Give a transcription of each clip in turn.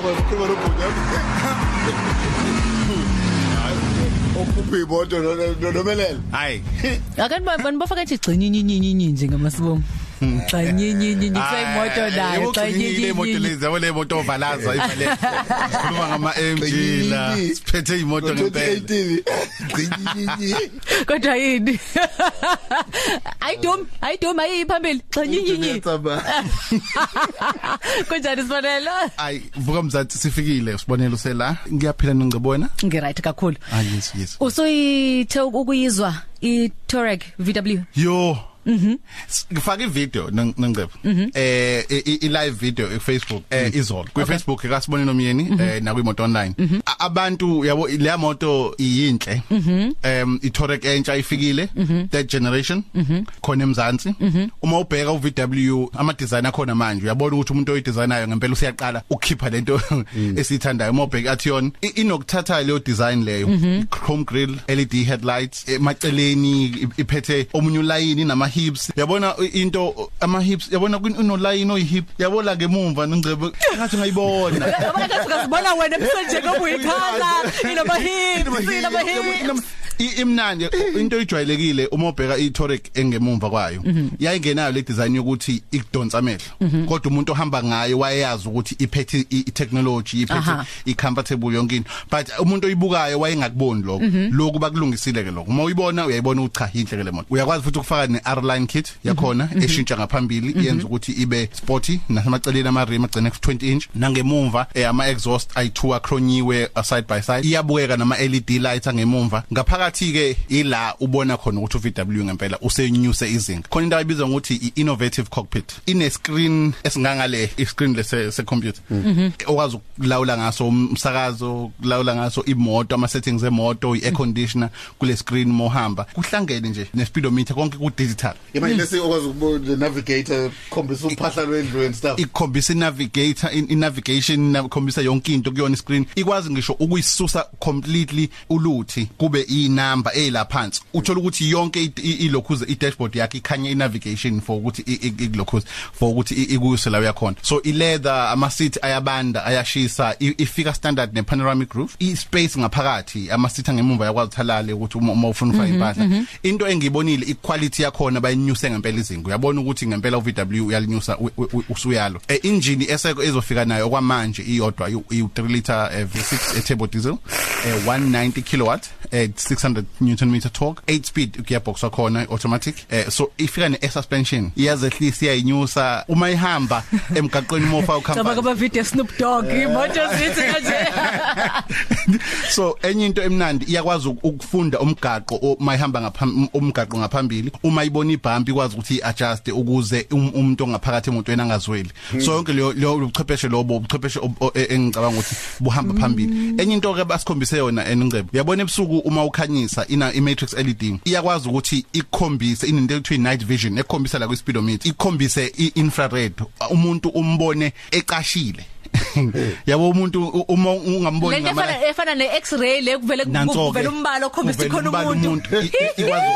uyakwazi ukukhuluma nobhuti okhupha imoto nonomelela hayi Akani bani bafaka ethi gcinyinyinyinyinyi nje ngamasibongo. Gcinyinyinyinyinyi kusayimoto nayo ile imoto gcinyinyinyi. lezi yabo le moto ovalaza ivale sikhuluma ngama MG la siphethe imoto ngempela 2018 gcinyinyi Kodwa yini? Ayidom, ayidom ayi phambili. Gcinyinyinyi. Kunjani sifanele? ay vuka mzansi sifikile sibonela usela ngiyaphila ningcibona Ngiright kakhulu. ah yes yes Usoyithe ukuyizwa i Touareg VW. yo Mhm. Ngifaka ivideo nengcebo. Eh i i- live video e Facebook eh izolo. Ku Facebook kasibone nomyeni eh na kwimoto online. A- Abantu yabo le moto iyinhle. Em i Touareg entsha ifikile third generation khona emzansi. Uma ubheka u VW ama design akhona manje uyabona ukuthi umuntu oyidesignayo ngempela usiyaqala ukukhipha lento esithandayo. Uma ubheka Action i- inokuthatha leyo design leyo chrome grille LED headlights emaceleni i- iphethe omunye ulayini nama hips yabona into ama hips yabona kunolayini oyihip yabona ngemumva nengcebe ngathi ngayibona. Yabona kathi ukasibona wena ebusonje ngobuyikhala inoma hips inoma hips. I- imnandi into ejwayelekile uma ubheka i-Touareg engemumva kwayo yayingenayo le design yokuthi ikudonsa amehlo. Kodwa umuntu ohamba ngayo wayeyazi ukuthi iphethe i- i-technology iphethe Aha. i-comfortable yonke into but umuntu oyibukayo wayengakuboni lokho. Lokhu bakulungisile ke lokho. Uma uyibona uyayibona ukuthi cha inhle ke le moto. Uyakwazi futhi ukufaka ne-R-line kit yakhona eshintsha ngaphambili yenza ukuthi ibe sporty nasemaceleni ama-rim agcine 20 inch. Nangemumva eh, ama-exhaust ayi-two achroniwe uh, side by side. Iyabukeka nama-LED lights angemumva. Ngaphakathi ke ila ubona khona ukuthi uVW ngempela usenyuse izinga. Khona into ayibizwa ngokuthi i-innovative cockpit. Ine screen esingangale i-screen lese se computer okwazi ukulawula ngaso umsakazo ukulawula ngaso imoto ama settings emoto i-air conditioner kule screen mohamba. Kuhlangene nje ne speedometer konke ku digital imanje lesi okwazi ukubona navigator khombisa uphahla lwendlu and stuff? Ikhombisa inavigator inavigation ikhombisa yonke into kuyona screen ikwazi ngisho ukuyisusa completely uluthi kube inamba elaphansi. Uthola ukuthi yonke i- i- ilokhuze i-dashboard yakhe ikhanya inavigation for ukuthi i- i- ilokhuze for ukuthi i- ikuse la uyakhona so ileather ama seat ayabanda ayashisa i- ifika standard ne panoramic roof. I space ngaphakathi ama seat angemumva yakwazi uthalale ukuthi uma uma ufuna ufaka impahla. into engiyibonile i-quality yakhona bayinyuse ngempela izinga. Uyabona ukuthi ngempela uVW uyalinyusa u- u- u- usuyalo. E engine eseko ezofika nayo okwamanje iyodwa i3 liter eh, V6 eh, turbo diesel eh, 190 kilowatt eh, 600 newton meter torque 8 speed gearbox wakhona automatic. Eh, so ifika ne air suspension iyazehlisa iyayinyusa uma ihamba emgaqweni mofa Cabanga ukhamba ba video Snoop Dogg imoto zithi kanje. so enye into emnandi iyakwazi uk- ukufunda umgaqo uma ihamba ngaphambili umgaqo ngaphambili uma ibona ibhampi ikwazi ukuthi adjust ukuze um- umuntu ongaphakathi emotweni angazweli. So yonke leyo leyo ubuchwepheshe lobo ubuchwepheshe ob- o- e- engicabanga ukuthi buhamba phambili. Enye into ke basikhombise yona eningcebo uyabona ebusuku uma ukhanyisa ina i-matrix LED iyakwazi ukuthi ikhombise inento ekuthiwa night vision ekhombisa la ku speedometer ikhombise i-infrared. Umuntu umbone eqashile. Yabo umuntu u- uma ungamboni Lento ngama efana efana ne X-ray le kuvele nanso kuvela umbala okhombisa kuvela khona umbala umuntu. I- i- ikwazi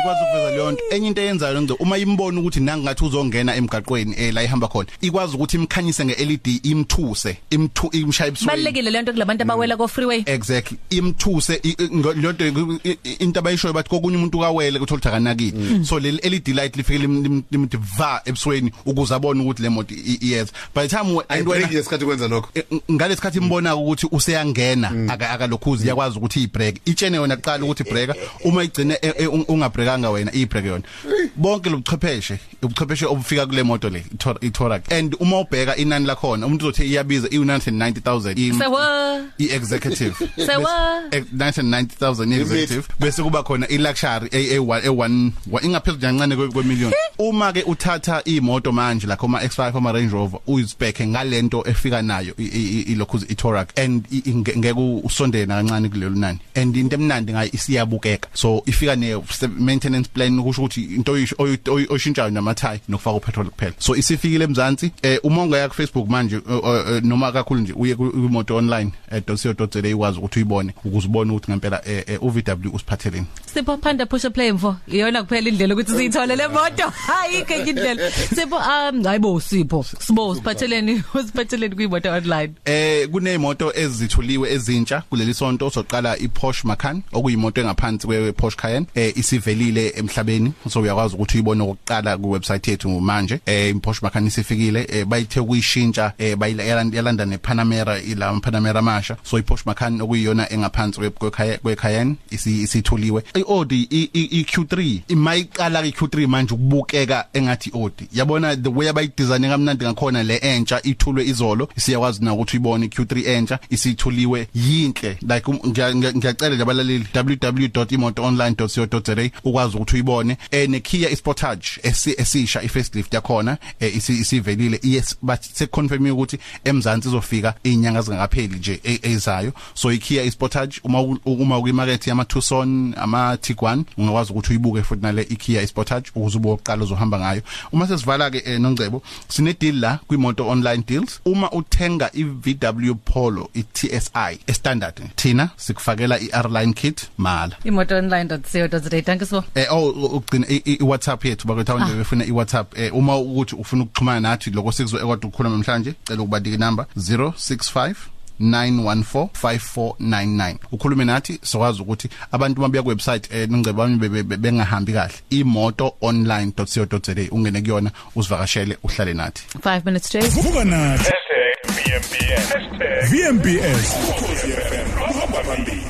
ikwazi ukuveza leyo nto. Enye into eyenzayo ngce uma imbona ukuthi nangathi uzongena emgaqweni eh la ihamba khona ikwazi ukuthi imkhanyise nge-LED imthuse imthu imshaye ebusweni. Balekile lento kulabantu abawela ko freeway. exactly. Imthuse i- i- ngo- lento i- i- into abayishoyo bathi kokunye umuntu kawele kuthola ukuthi akanakile so le LED light lifike lim- lim- limthi va ebusweni ukuze abone ukuthi le moto i- iyeza by the time we- and wena ayibreak yesikhathi kwenza lokho. Eh, ngalesikhathi imbona ukuthi useyangena aka akalokhuzi yakwazi ukuthi ibreak itshene yona kuqala ukuthi breaker uma igcine eh, eh, un- ungabreakanga wena ibreak yona. Bonke lobuchwepheshe ubuchwepheshe obufika kule moto le iTouareg and uma ubheka inani lakhona umuntu uzothi iyabiza i190000 Sewa. i-executive. Sewa. Bese- eh, 199000 i-executive. Bese kuba khona i-luxury e1 e1 ingaphezulu kancane kwe- kwemillion. Uma ke uthatha imoto manje la khoma X5 ama Range Rover uyispeke ngalento efika nayo i- i- i- ilokhu i-Touareg and i- i- nge- ngeke usondele kancane kulelo nani. And into emnandi ngayo isiyabukeka. So ifika ne maintenance plan kusho ukuthi into oyisho- oyi- oyi- oyishintshayo namathayi nokufaka upetrol kuphela. So isifikile emzansi eh uma ungaya ku Facebook manje eh, eh, noma kakhulu nje uye ku- kumoto online .co.za ikwazi ukuthi uyibone ukuze ubone ukuthi ngempela eh, eh, uVW usiphatheleni Sipho phanda push play mfo. Iyona kuphela indlela ukuthi siyithole le moto hayi ke indlela. Sipho um hayibo Sipho. Sibo siphatheleni usiphatheleni kuyimoto online? Eh kunezimoto ezithuliwe ezintsha kuleli sonto soqala iPorsche Macan okuyimoto engaphansi kwePorsche Cayenne eh isivelile emhlabeni. So uyakwazi ukuthi uyibone okokuqala ku website yethu manje. Eh iPorsche Macan isifikile eh bayithe ukuyishintsha eh bayilanda nePanamera ila Panamera masha. So iPorsche Macan okuyiyona engaphansi kwe- kweCayenne isi- isithuliwe iAudi i- i- iQ3 imayiqala iQ3 manje ukubukeka engathi iAudi. Yabona the way abayidesign kamnandi ngakhona le entsha ithulwe izolo siyakwazi na ukuthi uyibone iQ3 entsha isithuliwe yinhle. Like um, ngiya- ngiya- ngiyacela nje abalaleli www.imotoonline.co.za ukwazi ukuthi uyibone. Eh neKia iSportage esi- esisha ifacelift yakhona eh, isi- isivelile. Yes but seconfirm ukuthi emzansi izofika inyanga zingakapheli nje e- ezayo. So iKia iSportage uma u- uma kwimarket yama Tucson ama Tiguan ungakwazi ukuthi uyibuke futhi nale iKia iSportage ukuze ube oqala uzohamba ngayo. Uma sesivala ke eh, nongcebo sine deal la kwimoto online deals. Uma uthenga iVW Polo iTSI standard thina sikufakela iR-Line kit mala. Imoto online.co.za thank you so eh oh ugcina i- i- iWhatsApp yethu bakwethu abantu befuna iWhatsApp. Eh uma ukuthi ufuna ukuxhumana nathi lokho sikuzwe ekade ukukhuluma namhlanje cela ukubadika inamba 065 9145499 ukhulume nathi sokwazi ukuthi abantu mabuya ku website eh nongcebo bami be- be- be- bengahambi kahle. imotoonline.co.za ungene kuyona usivakashele uhlale nathi. 5 minutes straight. Vuka nathi. VMBS. VMBS ukhozi FM uhamba phambili